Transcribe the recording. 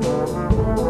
Música